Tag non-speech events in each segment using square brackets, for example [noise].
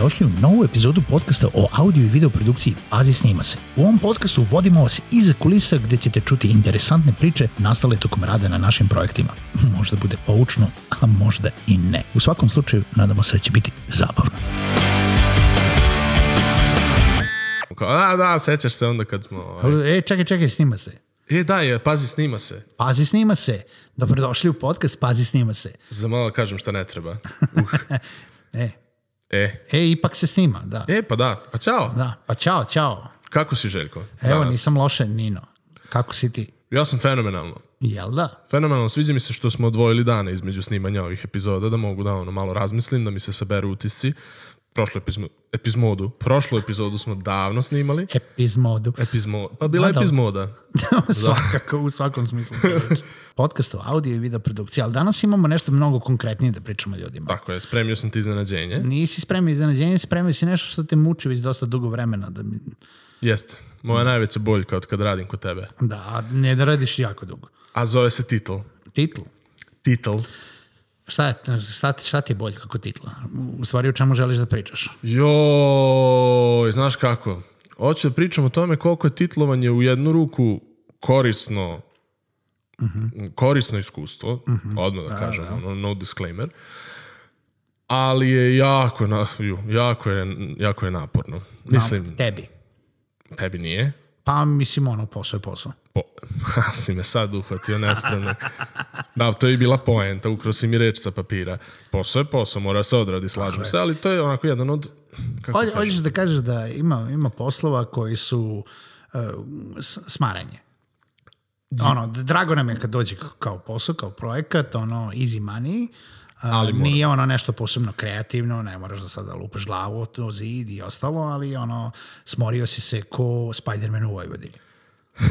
Dobrodošli u novu epizodu podcasta o audio i video produkciji Pazi snima se. U ovom podcastu vodimo vas iza kulisa gde ćete čuti interesantne priče nastale tokom rada na našim projektima. [laughs] Možda bude poučno, a možda i ne. U svakom slučaju, nadamo se da će biti zabavno. A, da, sećaš se onda kad smo... Ovaj... E, čekaj, čekaj, snima se. E, da, je, pazi, snima se. Pazi, snima se. Dobrodošli u podcast Pazi, snima se. Za malo kažem šta ne treba. [laughs] Uh, E, e, e ipak se snima, da. e, pa da, pa ćao. Da, pa čao, čao. Kako si, Željko? Evo, Danas? nisam loše, Nino. Kako si ti? Ja sam fenomenalno. Jel da? Fenomenalno, sviđa mi se što smo odvojili dane između snimanja ovih epizoda, da mogu da ono malo razmislim, da mi se saberu utisci. Prošlu epizmo, epizmodu, prošlu epizodu smo davno snimali. Epizmodu. Epizmo, pa bila je Ma, dobro. epizmoda. [laughs] Svakako, u svakom smislu. Podcast o audio i video produkciji, ali danas imamo nešto mnogo konkretnije da pričamo ljudima. Tako je, spremio sam ti iznenađenje. Nisi spremio iznenađenje, spremio si nešto što te muči već dosta dugo vremena. Da, mi, Jeste, moja najveća boljka od kad radim kod tebe. da, ne da radiš jako dugo. A zove se titl. Titl. Titl. Šta, je, šta, ti- šta ti je bolje kako titla? U stvari o čemu želiš da pričaš? Joj, znaš kako? Hoću da pričam o tome koliko je titlovanje u jednu ruku korisno korisno iskustvo, odmah da kažem, ono, no disclaimer, ali je jako, na, jako, je, jako je naporno. Mislim, Tebi. tebi nije. Pa mislim ono, posao je posao. Po, [laughs] ha, si me sad uhvatio nespremno. Da, to je bila poenta, ukro si mi reč sa papira. Posao je posao, mora se odradi, slažem se, ali to je onako jedan od... Kako? Hoćeš da kažeš da ima, ima poslova koji su uh, smaranje. Ono, drago nam je kad dođe kao posao, kao projekat, ono, easy money, ali mora. nije ono nešto posebno kreativno, ne moraš da sada lupaš glavu o to zid i ostalo, ali ono, smorio si se ko Spider-Man u Vojvodini. [laughs]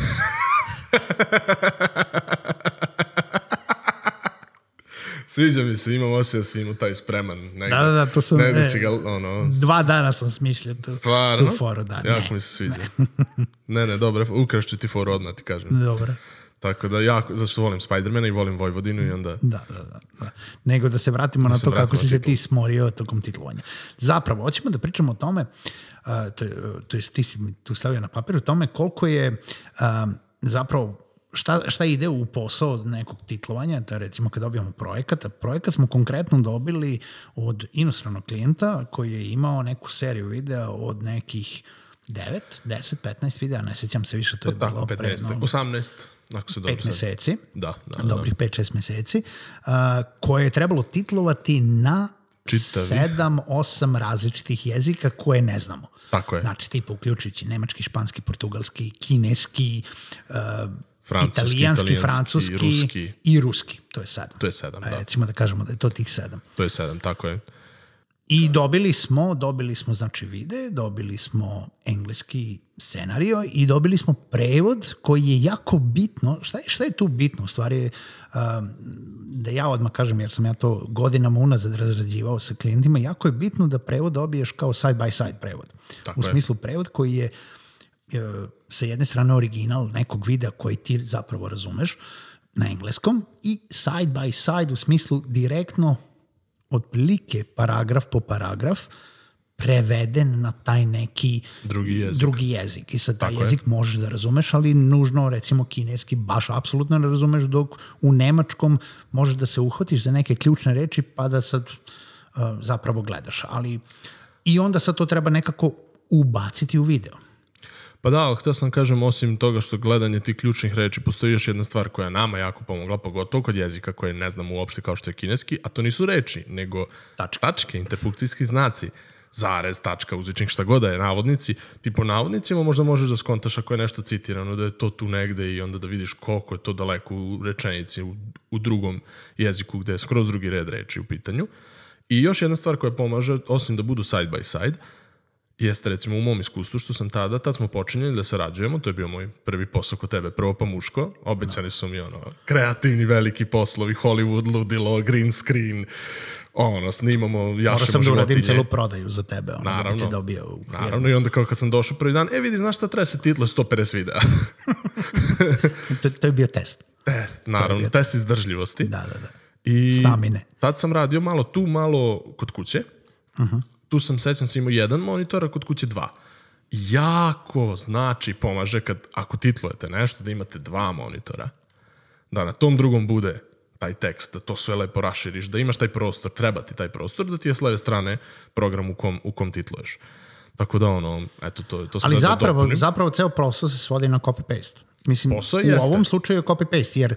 Sviđa mi se, imam osjećaj da si imao taj spreman. Negde. Da, da, da, to sam- Ne da si ga, ono, Dva dana sam smišljao tu, stvarno. tu foru, da, Jako ne. mi se sviđa. [laughs] Ne, ne, dobro, ukrašću ti foru odmah, ti kažem. Dobro. Tako da, jako, zašto volim Spidermana i volim Vojvodinu i onda... Da, da, da, da. Nego da se vratimo na se to vratimo kako na si se ti smorio tokom titlovanja. Zapravo, hoćemo da pričamo o tome, uh, to, je, to jest ti si mi tu stavio na papir, o tome koliko je um, zapravo šta, šta ide u posao od nekog titlovanja, to je recimo kad dobijamo projekat, a projekat smo konkretno dobili od inostranog klijenta koji je imao neku seriju videa od nekih 9, 10, 15 videa, ne sećam se više, to je bilo Tako, pre 15, jedno 18, ako se dobro 5 sad. meseci Da, da, da. dobrih 5-6 meseci, uh, koje je trebalo titlovati na Čitavi. 7-8 različitih jezika koje ne znamo. Tako je. Znači, tipa uključujući nemački, španski, portugalski, kineski, uh, Francuski, italijanski, italijanski, francuski ruski. i ruski. To je sedam. To je sedam, da. Recimo da kažemo da je to tih sedam. To je sedam, tako je. I dobili smo, dobili smo znači vide, dobili smo engleski scenario i dobili smo prevod koji je jako bitno. Šta je, šta je tu bitno? U stvari, um, da ja odmah kažem, jer sam ja to godinama unazad razrađivao sa klijentima, jako je bitno da prevod dobiješ kao side by side prevod. Tako u je. smislu prevod koji je e, sa jedne strane original nekog videa koji ti zapravo razumeš na engleskom i side by side u smislu direktno otprilike paragraf po paragraf preveden na taj neki Drugi jezik. drugi jezik. I sad taj Tako je. jezik možeš da razumeš, ali nužno recimo kineski baš apsolutno ne razumeš, dok u nemačkom možeš da se uhvatiš za neke ključne reči pa da sad uh, zapravo gledaš. Ali i onda sad to treba nekako ubaciti u video. Pa da, ali htio sam kažem, osim toga što gledanje tih ključnih reči, postoji još jedna stvar koja je nama jako pomogla, pogotovo kod jezika koje ne znamo uopšte kao što je kineski, a to nisu reči, nego Tačke. tačke interpunkcijski znaci zarez, tačka, uzvičnik, šta god da je, navodnici, ti po navodnicima možda možeš da skontaš ako je nešto citirano, da je to tu negde i onda da vidiš koliko je to daleko u rečenici, u, u drugom jeziku gde je skroz drugi red reči u pitanju. I još jedna stvar koja pomaže, osim da budu side by side, jeste recimo u mom iskustvu što sam tada, tad smo počinjeli da sarađujemo, to je bio moj prvi posao kod tebe, prvo pa muško, obećani su mi ono, kreativni veliki poslovi, Hollywood, ludilo, green screen, ono, snimamo, Morao jašemo sam da uradim životinje. celu prodaju za tebe. Ono, Da bi Naravno. te dobio u Naravno, i onda kao kad sam došao prvi dan, e vidi, znaš šta treba se title 150 videa. [laughs] To, to je bio test. test, naravno, test izdržljivosti. Da, da, da. I Stamine. tad sam radio malo tu, malo kod kuće. Tu sam, sećam se, imao jedan monitor, a kod kuće dva. Jako znači pomaže kad, ako titlujete nešto, da imate dva monitora. Da na tom drugom bude taj tekst, da to sve lepo raširiš, da imaš taj prostor, treba ti taj prostor, da ti je s leve strane program u kom, u kom titluješ. Tako da ono, eto, to, to sam Ali da zapravo, dopunim. zapravo ceo posao se svodi na copy-paste. Mislim, Posao u jeste. ovom slučaju je copy-paste, jer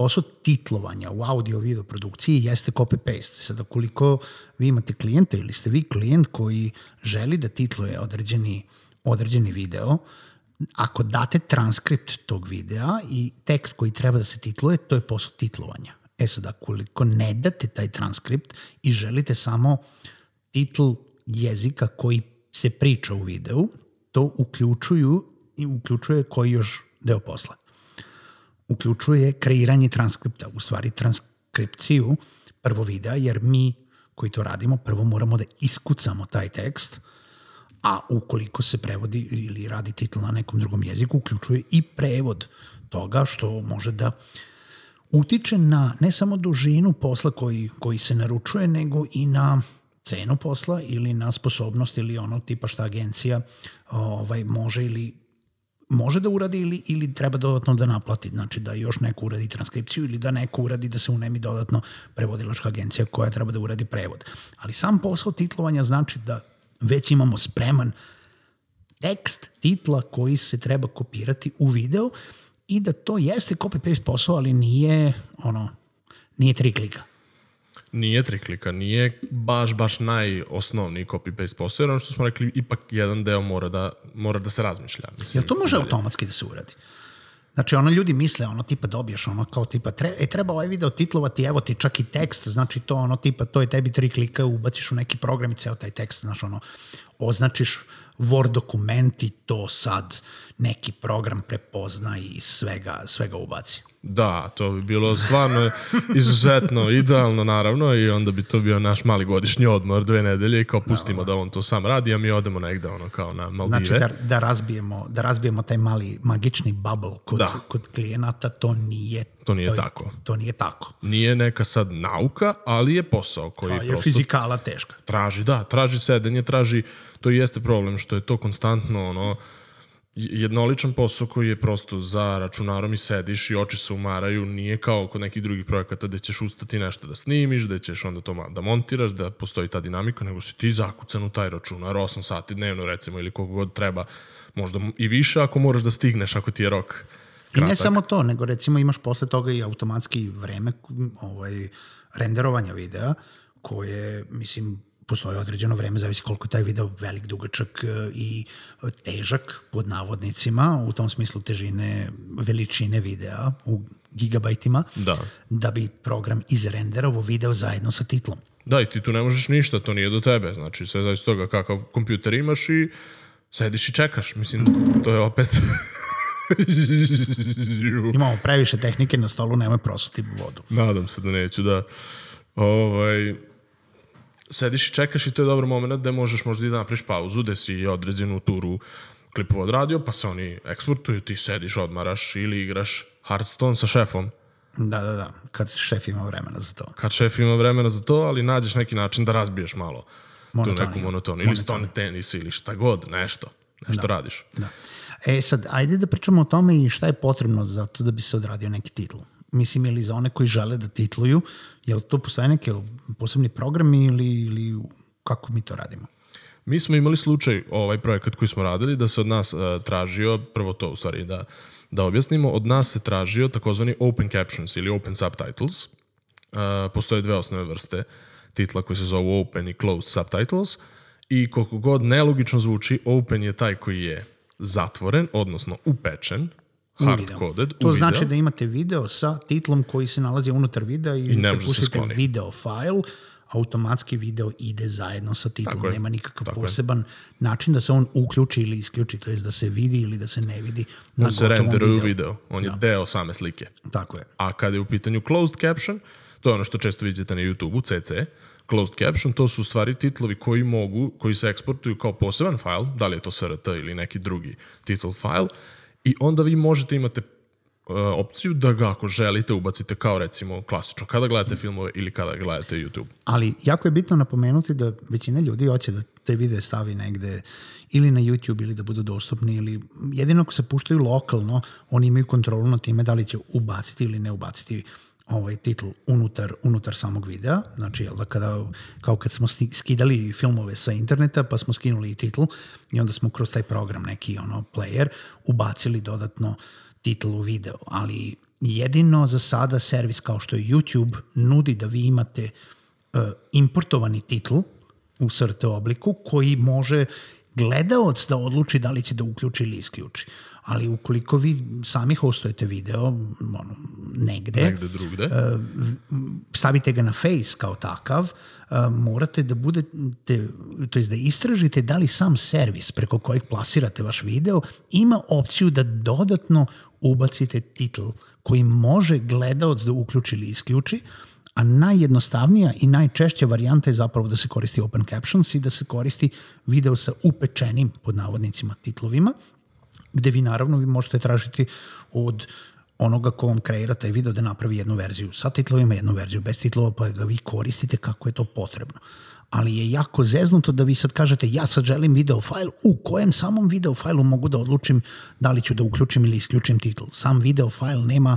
posao titlovanja u audio-video produkciji jeste copy-paste. Sada, koliko vi imate klijenta ili ste vi klijent koji želi da titluje određeni, određeni video, ako date transkript tog videa i tekst koji treba da se titluje, to je posao titlovanja. E sad, koliko ne date taj transkript i želite samo titl jezika koji se priča u videu, to uključuju i uključuje koji još deo posla. Uključuje kreiranje transkripta, u stvari transkripciju prvo videa, jer mi koji to radimo, prvo moramo da iskucamo taj tekst, a ukoliko se prevodi ili radi titl na nekom drugom jeziku, uključuje i prevod toga što može da utiče na ne samo dužinu posla koji, koji se naručuje, nego i na cenu posla ili na sposobnost ili ono tipa šta agencija ovaj, može ili može da uradi ili, ili treba dodatno da naplati. Znači da još neko uradi transkripciju ili da neko uradi da se unemi dodatno prevodilačka agencija koja treba da uradi prevod. Ali sam posao titlovanja znači da već imamo spreman tekst titla koji se treba kopirati u video i da to jeste copy-paste posao, ali nije ono, nije tri klika. Nije tri klika, nije baš, baš najosnovniji copy-paste posao, jer ono što smo rekli, ipak jedan deo mora da, mora da se razmišlja. Mislim, Jel to može automatski da se uradi? Znači, ono ljudi misle, ono tipa dobiješ, ono kao tipa, tre, e, treba ovaj video titlovati, evo ti čak i tekst, znači to ono tipa, to je tebi tri klika, ubaciš u neki program i ceo taj tekst, znaš, ono, označiš Word dokument i to sad neki program prepozna i svega, svega ubaci. Da, to bi bilo stvarno izuzetno idealno, naravno, i onda bi to bio naš mali godišnji odmor, dve nedelje, i kao pustimo da on to sam radi, a mi odemo negde, ono, kao na Maldive. Znači, da, da, razbijemo, da razbijemo taj mali magični bubble kod, Da. kod klijenata, to nije, To nije je- tako. To nije tako. Nije neka sad nauka, ali je posao koji To je prosto fizikala teška. traži, da, traži sedenje, traži, to jeste problem što je to konstantno ono, jednoličan posao koji je prosto za računarom i sediš i oči se umaraju, nije kao kod nekih drugih projekata gde ćeš ustati nešto da snimiš, gde ćeš onda to da montiraš, da postoji ta dinamika, nego si ti zakucan u taj računar 8 sati dnevno recimo ili koliko god treba, možda i više ako moraš da stigneš, ako ti je rok I ne kratak. samo to, nego recimo imaš posle toga i automatski vreme ovaj, renderovanja videa, koje, mislim, postoji određeno vreme, zavisi koliko je taj video velik, dugačak e, i težak pod navodnicima, u tom smislu težine, veličine videa u gigabajtima, Da. da bi program izrenderovao video zajedno sa titlom. Da, i ti tu ne možeš ništa, to nije do tebe. Znači, sve zavisi toga kakav kompjuter imaš i sediš i čekaš. Mislim, to je opet... [laughs] Imamo previše tehnike na stolu, nemoj prosuti vodu. Nadam se da neću, da. Ovaj, sediš i čekaš i to je dobar moment gde možeš možda i da napriš pauzu, gde si određenu turu klipova odradio, pa se oni eksportuju, ti sediš, odmaraš ili igraš Hearthstone sa šefom. Da, da, da, kad šef ima vremena za to. Kad šef ima vremena za to, ali nađeš neki način da razbiješ malo tu Monotoniju. neku monotonu. Ili stone tenis ili šta god, nešto. Nešto radiš. Da. E sad, ajde da pričamo o tome i šta je potrebno za to da bi se odradio neki titl. Mislim, ili za one koji žele da titluju, jel to postoje neke posebni programi ili, ili kako mi to radimo? Mi smo imali slučaj, ovaj projekat koji smo radili, da se od nas uh, tražio, prvo to u stvari da, da objasnimo, od nas se tražio takozvani open captions ili open subtitles. Uh, postoje dve osnovne vrste titla koji se zovu open i closed subtitles i koliko god nelogično zvuči, open je taj koji je zatvoren, odnosno upečen, hard-coded, To znači video. da imate video sa titlom koji se nalazi unutar videa i, ne kad može da se skloni. video file, automatski video ide zajedno sa titlom. Tako je. Nema nikakav Tako je. poseban način da se on uključi ili isključi, to jest da se vidi ili da se ne vidi na On se gotovom renderuje u videu. video. On je deo same slike. Tako je. A kada je u pitanju closed caption, To je ono što često vidite na YouTube-u, CC, closed caption, to su u stvari titlovi koji mogu, koji se eksportuju kao poseban file, da li je to SRT ili neki drugi title file, i onda vi možete imate uh, opciju da ga ako želite ubacite kao recimo klasično kada gledate filmove ili kada gledate YouTube. Ali jako je bitno napomenuti da većina ljudi hoće da te videe stavi negde ili na YouTube ili da budu dostupni ili jedino ako se puštaju lokalno, oni imaju kontrolu na time da li će ubaciti ili ne ubaciti ovaj titl unutar, unutar samog videa, znači jel da kada, kao kad smo skidali filmove sa interneta pa smo skinuli i titl i onda smo kroz taj program neki ono player ubacili dodatno titl u video, ali jedino za sada servis kao što je YouTube nudi da vi imate uh, importovani titl u SRT obliku koji može gledaoc da odluči da li će da uključi ili isključi. Ali ukoliko vi sami hostujete video ono, negde, negde drugde. Uh, stavite ga na face kao takav, uh, morate da budete, to jest da istražite da li sam servis preko kojeg plasirate vaš video ima opciju da dodatno ubacite titl koji može gledaoc da uključi ili isključi, a najjednostavnija i najčešća varijanta je zapravo da se koristi open captions i da se koristi video sa upečenim pod navodnicima titlovima, gde vi naravno vi možete tražiti od onoga ko vam kreira taj video da napravi jednu verziju sa titlovima, jednu verziju bez titlova, pa ga vi koristite kako je to potrebno. Ali je jako zeznuto da vi sad kažete ja sad želim video fajl u kojem samom video fajlu mogu da odlučim da li ću da uključim ili isključim titl. Sam video fajl nema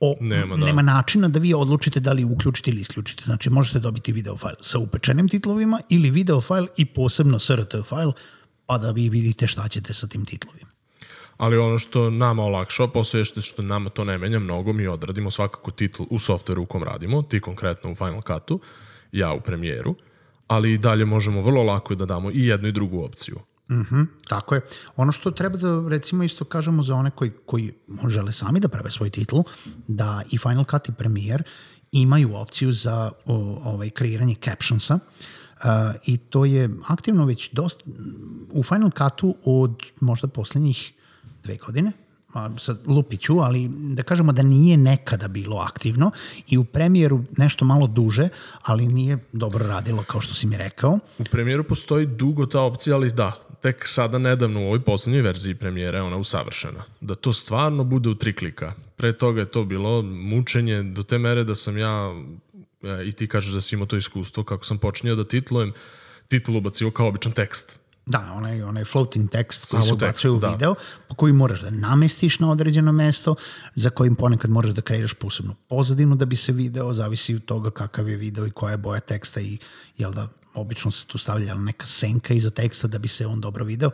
o, nema, da. nema načina da vi odlučite da li uključite ili isključite. Znači možete dobiti video fajl sa upečenim titlovima ili video fajl i posebno SRT fajl pa da vi vidite šta ćete sa tim titlovima ali ono što nama olakšava posao je što nama to ne menja mnogo, mi odradimo svakako titl u softveru u kom radimo, ti konkretno u Final Cutu, ja u premijeru, ali i dalje možemo vrlo lako da damo i jednu i drugu opciju. Mm -hmm, tako je. Ono što treba da recimo isto kažemo za one koji, koji žele sami da prave svoj titl, da i Final Cut i Premiere imaju opciju za o, ovaj, kreiranje captionsa uh, i to je aktivno već dosta u Final Cutu od možda poslednjih dve godine, sad lupiću, ali da kažemo da nije nekada bilo aktivno i u premijeru nešto malo duže, ali nije dobro radilo kao što si mi rekao. U premijeru postoji dugo ta opcija, ali da, tek sada nedavno u ovoj poslednjoj verziji premijera je ona usavršena. Da to stvarno bude u tri klika. Pre toga je to bilo mučenje do te mere da sam ja, i ti kažeš da si imao to iskustvo, kako sam počinio da titlujem, titl ubacio kao običan tekst Da, onaj, onaj floating tekst koji se ubacuje u da. video, po koji moraš da namestiš na određeno mesto, za kojim ponekad moraš da kreiraš posebnu pozadinu da bi se video, zavisi od toga kakav je video i koja je boja teksta i jel da, obično se tu stavlja neka senka iza teksta da bi se on dobro video.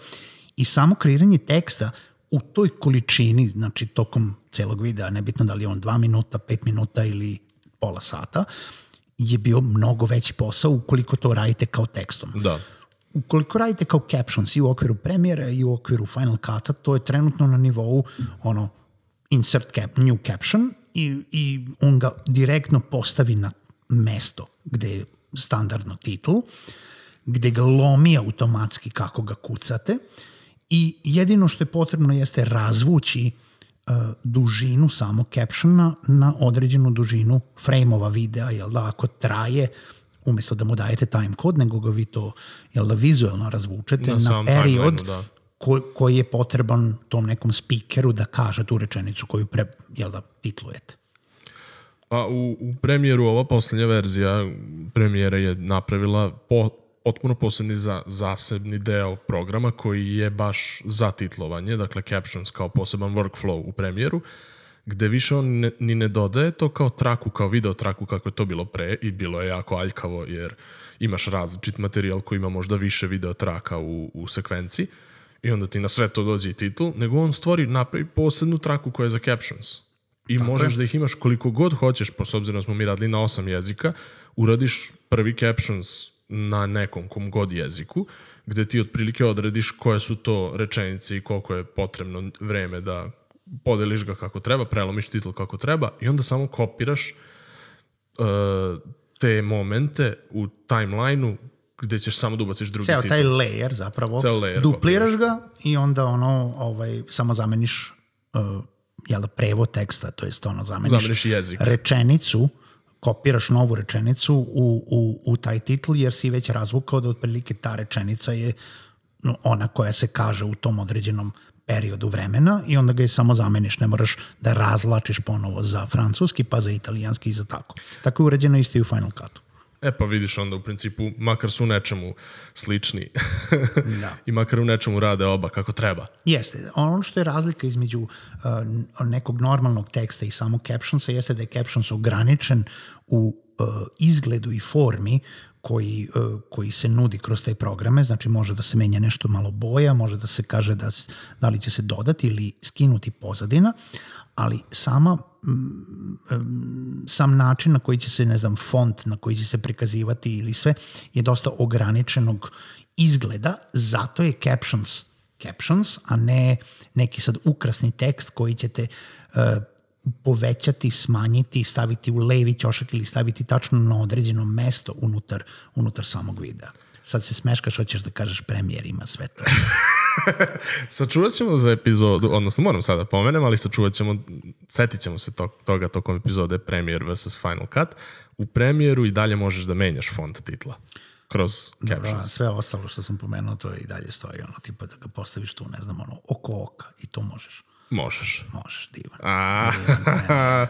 I samo kreiranje teksta u toj količini, znači tokom celog videa, nebitno da li je on 2 minuta, 5 minuta ili pola sata, je bio mnogo veći posao ukoliko to radite kao tekstom. Da ukoliko radite kao captions i u okviru premijera i u okviru Final Cut-a, to je trenutno na nivou ono, insert cap, new caption i, i on ga direktno postavi na mesto gde je standardno titl, gde ga lomi automatski kako ga kucate i jedino što je potrebno jeste razvući uh, dužinu samo captiona na određenu dužinu frame-ova videa, jel da, ako traje uh, umesto da mu dajete time kod, nego ga vi to jel da, vizuelno razvučete na, na period da. ko, koji je potreban tom nekom speakeru da kaže tu rečenicu koju pre, jel da, titlujete. Pa u, u premijeru ova poslednja verzija premijera je napravila po, potpuno posebni za, zasebni deo programa koji je baš za titlovanje, dakle captions kao poseban workflow u premijeru. Uh, gde više on ne, ni ne dodaje to kao traku, kao video traku kako je to bilo pre i bilo je jako aljkavo jer imaš različit materijal koji ima možda više video traka u, u sekvenciji i onda ti na sve to dođe i titl, nego on stvori, napravi posebnu traku koja je za captions. I Tako možeš je. da ih imaš koliko god hoćeš, pa s obzirom da smo mi radili na osam jezika, uradiš prvi captions na nekom kom god jeziku, gde ti otprilike odrediš koje su to rečenice i koliko je potrebno vreme da podeliš ga kako treba, prelomiš titl kako treba i onda samo kopiraš uh, te momente u timelineu gde ćeš samo da ubaciš drugi Ceo titl. taj layer zapravo, Ceo layer dupliraš kopiraš. ga i onda ono, ovaj, samo zameniš uh, jel, prevo teksta, to jest ono, zameniš, zameniš jezik. rečenicu kopiraš novu rečenicu u, u, u taj titl, jer si već razvukao da otprilike ta rečenica je ona koja se kaže u tom određenom periodu vremena i onda ga je samo zameniš, ne moraš da razlačiš ponovo za francuski, pa za italijanski i za tako. Tako je uređeno isto i u Final Cutu. E pa vidiš onda u principu, makar su u nečemu slični Da. [laughs] i makar u nečemu rade oba kako treba. Jeste. Ono što je razlika između uh, nekog normalnog teksta i samog captionsa jeste da je captions ograničen u uh, izgledu i formi koji, uh, koji se nudi kroz te programe, znači može da se menja nešto malo boja, može da se kaže da, da li će se dodati ili skinuti pozadina, ali sama sam način na koji će se, ne znam, font na koji će se prikazivati ili sve je dosta ograničenog izgleda, zato je captions captions, a ne neki sad ukrasni tekst koji ćete uh, povećati, smanjiti, staviti u levi ćošak ili staviti tačno na određeno mesto unutar, unutar samog videa. Sad se smeškaš, hoćeš da kažeš premijer ima sve to. [laughs] Sačuvat ćemo za epizodu, odnosno moram sada da pomenem, ali sačuvat ćemo, setit ćemo se to, toga tokom epizode Premiere vs. Final Cut. U premijeru i dalje možeš da menjaš font titla kroz Da, captions. sve ostalo što sam pomenuo, to i dalje stoji, ono, tipa da ga postaviš tu, ne znam, ono, oko oka i to možeš. Možeš. Možeš, divan. A, [laughs]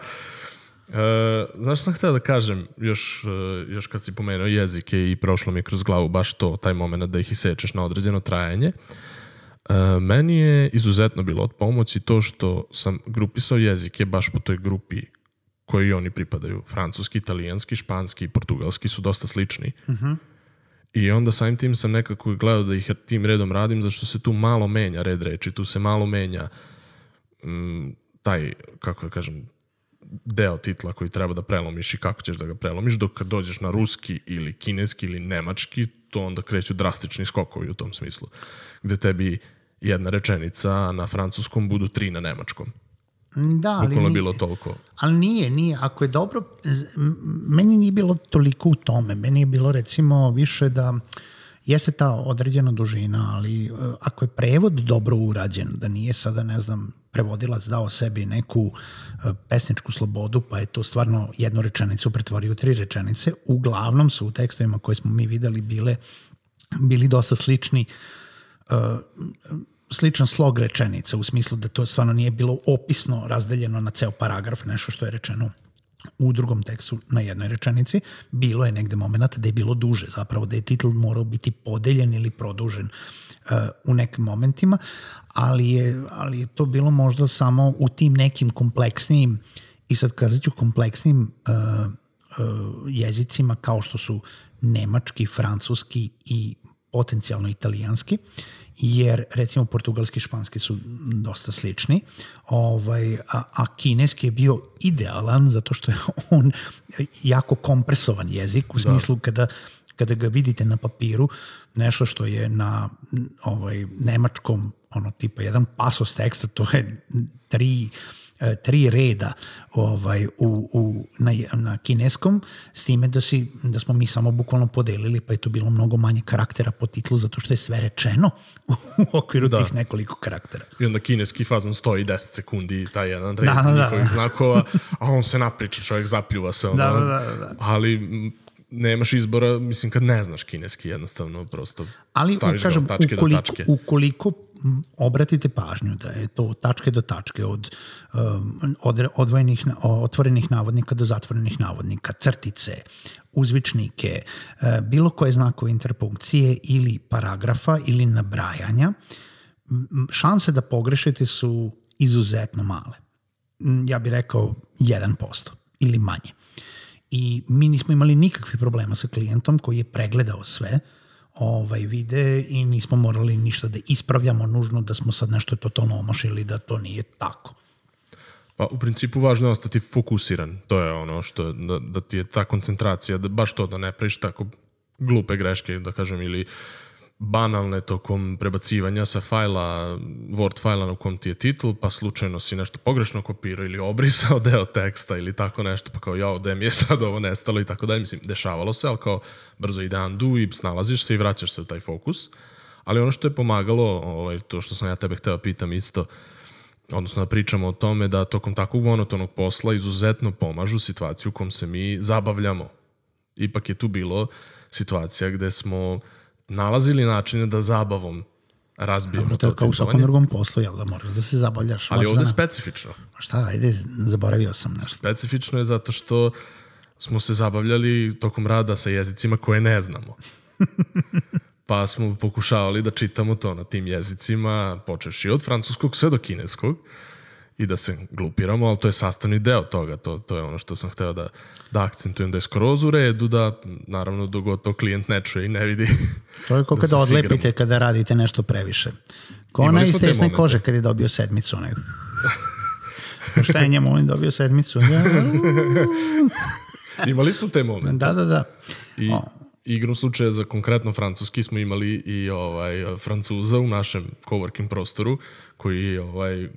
e, znaš što sam htio da kažem, još, e, još kad si pomenuo jezike i prošlo mi je kroz glavu baš to, taj moment da ih isečeš na određeno trajanje, e, meni je izuzetno bilo od pomoći to što sam grupisao jezike baš po toj grupi koji oni pripadaju. Francuski, italijanski, španski i portugalski su dosta slični. I onda samim tim sam nekako gledao da ih tim redom radim, zašto se tu malo menja red reči, tu se malo menja mm, taj, kako da kažem, deo titla koji treba da prelomiš i kako ćeš da ga prelomiš, dok kad dođeš na ruski ili kineski ili nemački, to onda kreću drastični skokovi u tom smislu. Gde tebi jedna rečenica na francuskom budu tri na nemačkom. Da, ali Bukvalno je nije- bilo toliko. Ali nije, nije. Ako je dobro, m- meni nije bilo toliko u tome. Meni je bilo recimo više da jeste ta određena dužina, ali e, ako je prevod dobro urađen, da nije sada, ne znam, prevodilac dao sebi neku e, pesničku slobodu, pa je to stvarno jednu rečenicu pretvorio u tri rečenice, uglavnom su u tekstovima koje smo mi videli bile bili dosta slični sličan slog rečenica u smislu da to stvarno nije bilo opisno razdeljeno na ceo paragraf, nešto što je rečeno u drugom tekstu na jednoj rečenici. Bilo je negde moment da je bilo duže, zapravo da je titl morao biti podeljen ili produžen uh, u nekim momentima, ali je, ali je to bilo možda samo u tim nekim kompleksnijim i sad kazat ću kompleksnim uh, uh, jezicima kao što su nemački, francuski i potencijalno italijanski, jer recimo portugalski i španski su dosta slični, ovaj, a, a kineski je bio idealan zato što je [laughs] on jako kompresovan jezik u smislu kada kada ga vidite na papiru, nešto što je na ovaj nemačkom ono tipa jedan pasos teksta, to je tri tri reda ovaj u, u na, na kineskom s time da si da smo mi samo bukvalno podelili pa je to bilo mnogo manje karaktera po titlu zato što je sve rečeno u okviru Da. tih nekoliko karaktera. I onda kineski fazon stoji 10 sekundi, taj jedan red Da, da, da. njihovih znakova, a on se napriča, čovjek zapljuva se. Ono, Da, da, da, da. Ali nemaš izbora, mislim, kad ne znaš kineski, jednostavno prosto Ali staviš kažem, ga od tačke ukoliko, do tačke. ukoliko obratite pažnju da je to od tačke do tačke, od um, od, odvojenih, otvorenih navodnika do zatvorenih navodnika, crtice, uzvičnike, e, bilo koje znakove interpunkcije ili paragrafa ili nabrajanja, šanse da pogrešite su izuzetno male. Ja bih rekao 1% ili manje. I mi nismo imali nikakvih problema sa klijentom koji je pregledao sve ovaj vide i nismo morali ništa da ispravljamo nužno da smo sad nešto totalno omašili da to nije tako. Pa u principu važno je ostati fokusiran. To je ono što, da, da ti je ta koncentracija, da baš to da ne praviš tako glupe greške, da kažem, ili banalne tokom prebacivanja sa fajla, Word fajla na kom ti je titl, pa slučajno si nešto pogrešno kopirao ili obrisao [laughs] deo teksta ili tako nešto, pa kao jao, gde mi je sad ovo nestalo i tako dalje. Mislim, dešavalo se, ali kao brzo ide undo i snalaziš se i vraćaš se u taj fokus. Ali ono što je pomagalo, ovaj, to što sam ja tebe hteo pitam isto, odnosno da pričamo o tome da tokom takvog monotonog posla izuzetno pomažu situaciju u kom se mi zabavljamo. Ipak je tu bilo situacija gde smo nalazili načine da zabavom razbijemo Dobro, to je to kao u svakom drugom poslu, jel da moraš da se zabavljaš. Ali ovde da, specifično. Šta, ajde, zaboravio sam nešto. Specifično je zato što smo se zabavljali tokom rada sa jezicima koje ne znamo. [laughs] Pa smo pokušavali da čitamo to na tim jezicima, počevši od francuskog sve do kineskog i da se glupiramo, ali to je sastavni deo toga, to, to je ono što sam hteo da, da akcentujem, da je skroz u redu, da naravno dogod to klijent ne čuje i ne vidi. [laughs] To je kao Da kada odlepite sigramo. kada radite nešto previše. Ko ona iz tesne kože kada je dobio sedmicu. Onaj. Šta je njemu, on je dobio sedmicu. Ja, Imali smo te momente. Da, da, da. I igrom slučaja za konkretno francuski smo imali i ovaj Francuza u našem coworking prostoru koji ovaj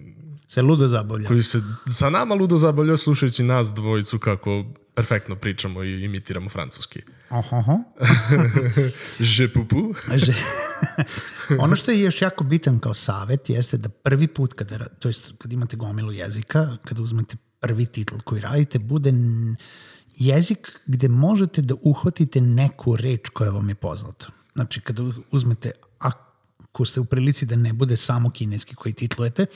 Se ludo zabavlja. koji se sa nama ludo zabavljao slušajući nas dvojicu kako perfektno pričamo i imitiramo francuski. Aha, aha. [laughs] Je pupu. [laughs] Ono što je još jako bitan kao savet jeste da prvi put kada, to jest kad imate gomilu jezika, kada uzmete prvi titl koji radite, bude jezik gde možete da uhvatite neku reč koja vam je poznata. Znači, kada uzmete, ako ste u prilici da ne bude samo kineski koji titlujete,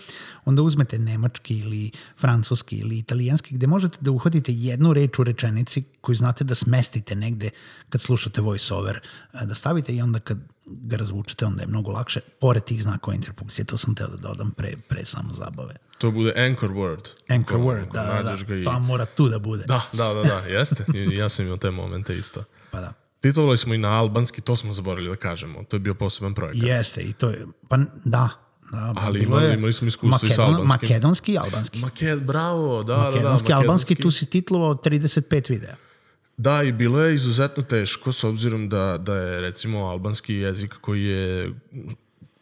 onda uzmete nemački ili francuski ili italijanski, gde možete da uhvatite jednu reč u rečenici koju znate da smestite negde kad slušate voice over, e, da stavite i onda kad ga razvučete, onda je mnogo lakše, pored tih znakova interpunkcije, to sam teo da dodam pre, pre samo zabave. To bude anchor word. Anchor Ako- word, ako da, da, da, i- to mora tu da bude. Da, da, da, da, jeste. I ja sam imao te momente isto. Pa da. Titlovali smo i na albanski, to smo zaboravili da kažemo. To je bio poseban projekat. Jeste, i to je, pa da, da Ali imali- je imali smo iskustvo i sa Makedon- albanskim. Makedonski i albanski. Maked, bravo, da, da, da. Makedonski, albanski, tu si titlovao 35 videa. Da, i bilo je izuzetno teško s obzirom da, da je recimo albanski jezik koji je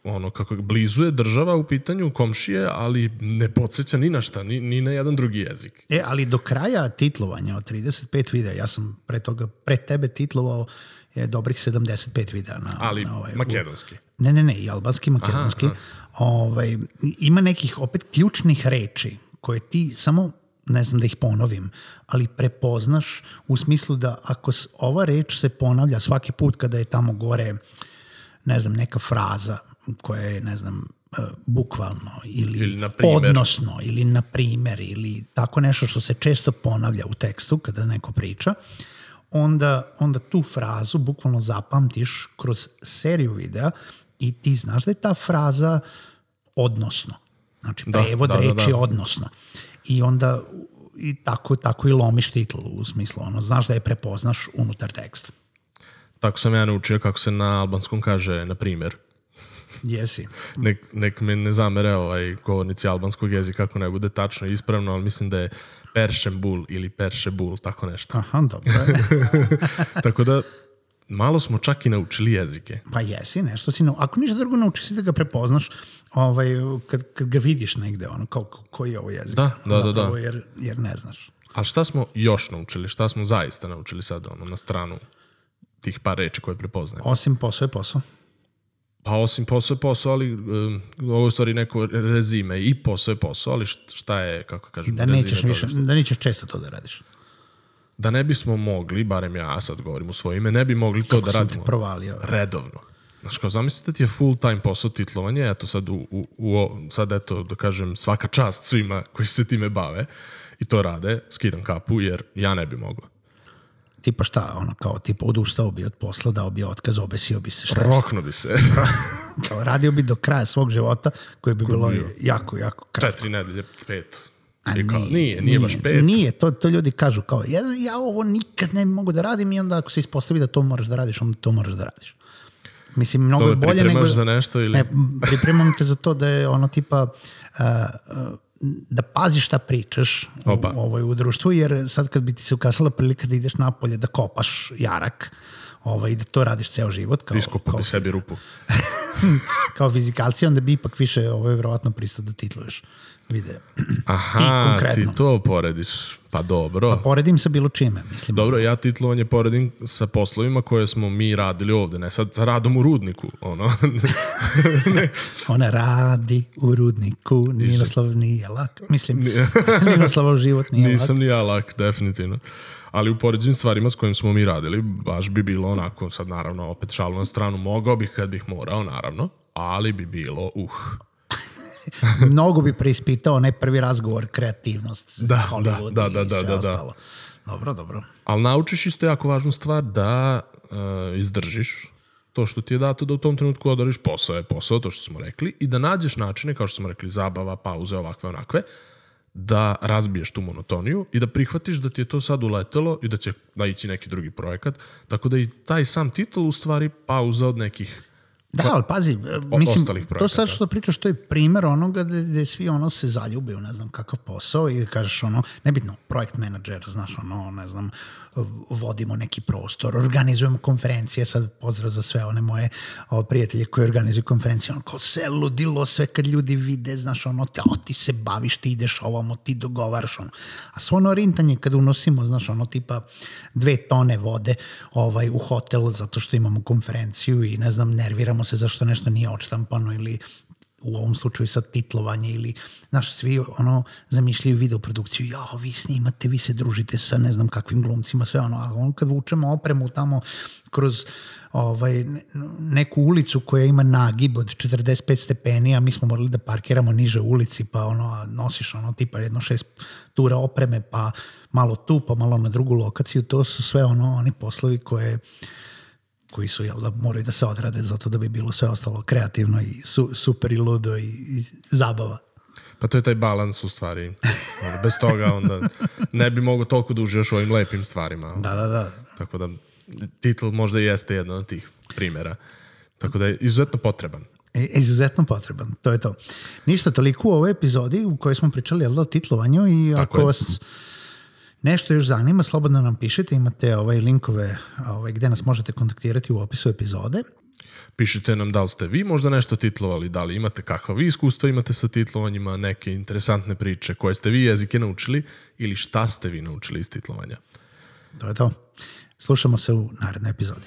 ono kako blizu je država u pitanju komšije, ali ne podsjeća ni na šta, ni, ni na jedan drugi jezik. E, ali do kraja titlovanja od 35 videa, ja sam pre toga, pre tebe titlovao je dobrih 75 videa. Na, Ali na ovaj, makedonski. Ne, ne, ne, i albanski, makedonski. Ovaj, ima nekih opet ključnih reči koje ti samo ne znam da ih ponovim, ali prepoznaš u smislu da ako ova reč se ponavlja svaki put kada je tamo gore ne znam, neka fraza koja je, ne znam, e, bukvalno ili, Ili na primer. odnosno ili na primer ili tako nešto što se često ponavlja u tekstu kada neko priča, onda, onda tu frazu bukvalno zapamtiš kroz seriju videa i ti znaš da je ta fraza odnosno. Znači, Da, prevod da, da, reči da. odnosno. I onda i tako, tako i lomiš titl u smislu, ono, znaš da je prepoznaš unutar teksta. Tako sam ja naučio kako se na albanskom kaže, na primjer. Jesi. Nek, nek me ne zamere ovaj govornici albanskog jezika ako ne bude tačno i ispravno, ali mislim da je Peršembul ili Peršebul, tako nešto. Aha, dobro. [laughs] Tako da, malo smo čak i naučili jezike. Pa jesi, nešto si, nau- ako ništa drugo nauči si da ga prepoznaš ovaj, kad, kad ga vidiš negde, ono, kao, ko- koji je ovo jezik. Da, da, da, Zapravo, da. Jer, jer ne znaš. A šta smo još naučili? Šta smo zaista naučili sad ono, na stranu tih par reči koje prepoznajemo? Osim posao je posao. Pa osim posao je posao, ali um, ovo je stvari neko rezime. I posao je posao, ali št- šta je, kako kažem, Da rezime nećeš, toga? više, da nećeš često to da radiš. Da ne bismo mogli, barem ja sad govorim u svoje ime, ne bi mogli to da Sam ti radimo provalio. redovno. Znaš, kao zamislite ti je full time posao titlovanje, eto sad, u, u, u, sad eto, da kažem, svaka čast svima koji se time bave i to rade, skidam kapu, jer ja ne bi mogao. Tipa šta, ono, kao, tipa odustao bi od posla, dao bi otkaz, obesio bi se, šta, Rokno bi se. [laughs] kao, radio bi do kraja svog života, koje bi bilo jako, jako kratko. Četiri nedelje, pet. A I kao, nije, nije, baš pet. Nije, to, to ljudi kažu kao, ja, ja ovo nikad ne mogu da radim i onda ako se ispostavi da to moraš da radiš, onda to moraš da radiš. Mislim, mnogo To je bolje nego... pripremaš za nešto ili... Ne, pripremam te za to da je ono tipa uh, uh, da paziš šta pričaš u, Opa. ovaj, u društvu, jer sad kad bi ti se ukazala prilika da ideš napolje da kopaš jarak, ovaj, da to radiš ceo život. Kao, Iskopa kao, bi sebi rupu. [laughs] kao fizikalci, onda bi ipak više ovo je verovatno pristo da titluješ vide. Aha, konkretno. ti to porediš. Pa dobro. Pa poredim sa bilo čime, mislim. Dobro, ja titlovanje poredim sa poslovima koje smo mi radili ovde, ne sad sa radom u rudniku, ono. ne. [laughs] Ona radi u rudniku, Ninoslav nije lak. Mislim, [laughs] Ninoslav život nije lak. Nisam ni ja lak, definitivno. Ali u poređenim stvarima s kojim smo mi radili, baš bi bilo onako, sad naravno, opet šalu na stranu, mogao bih kad bih morao, naravno, ali bi bilo, uh, Mnogo bi preispitao onaj prvi razgovor, kreativnost, Da, Hollywood da, i da, da, sve da, da. ostalo. Dobro, dobro. Ali naučiš isto jako važnu stvar da uh, izdržiš to što ti je dato da u tom trenutku odoriš posao je posao, to što smo rekli, i da nađeš načine, kao što smo rekli, zabava, pauze, ovakve, onakve, da razbiješ tu monotoniju i da prihvatiš da ti je to sad uletelo i da će naići neki drugi projekat. Tako da i taj sam titl u stvari pauza od nekih Da, ali pazi, mislim, ostalih to sad što pričaš, to je primer onoga gde, gde svi ono se zaljube u ne znam kakav posao i kažeš ono, nebitno, projekt menadžer, znaš ono, ne znam, vodimo neki prostor, organizujemo konferencije, sad pozdrav za sve one moje o, prijatelje koji organizuju konferencije, ono, kao sve ludilo, sve kad ljudi vide, znaš, ono, te, o, ti se baviš, ti ideš ovamo, ti dogovaraš, ono. A svo ono rintanje kad unosimo, znaš, ono, tipa dve tone vode ovaj, u hotel zato što imamo konferenciju i, ne znam, nerviramo se zašto nešto nije odštampano ili u ovom slučaju sad titlovanje ili, znaš, svi ono zamišljaju video produkciju, ja, vi snimate, vi se družite sa ne znam kakvim glumcima, sve ono, a on kad vučemo opremu tamo kroz ovaj, ne- neku ulicu koja ima nagib od 45 stepeni, a mi smo morali da parkiramo niže ulici, pa ono, nosiš ono tipa jedno šest tura opreme, pa malo tu, pa malo na drugu lokaciju, to su sve ono, oni poslovi koje koji su, jel da, moraju da se odrade zato da bi bilo sve ostalo kreativno i su, super i ludo i, i zabava. Pa to je taj balans u stvari. Ono, bez toga onda ne bi mogo toliko da uživaš u ovim lepim stvarima. Da, da, da. Tako da titl možda jeste jedan od tih primjera. Tako da je izuzetno potreban. E, izuzetno potreban, to je to. Ništa, toliko u ovoj epizodi u kojoj smo pričali jel da, o titlovanju i Tako ako je. vas nešto još zanima, slobodno nam pišite, imate ovaj linkove ovaj, gde nas možete kontaktirati u opisu epizode. Pišite nam da li ste vi možda nešto titlovali, da li imate kakva vi iskustva imate sa titlovanjima, neke interesantne priče, koje ste vi jezike naučili ili šta ste vi naučili iz titlovanja. To je to. Slušamo se u narednoj epizodi.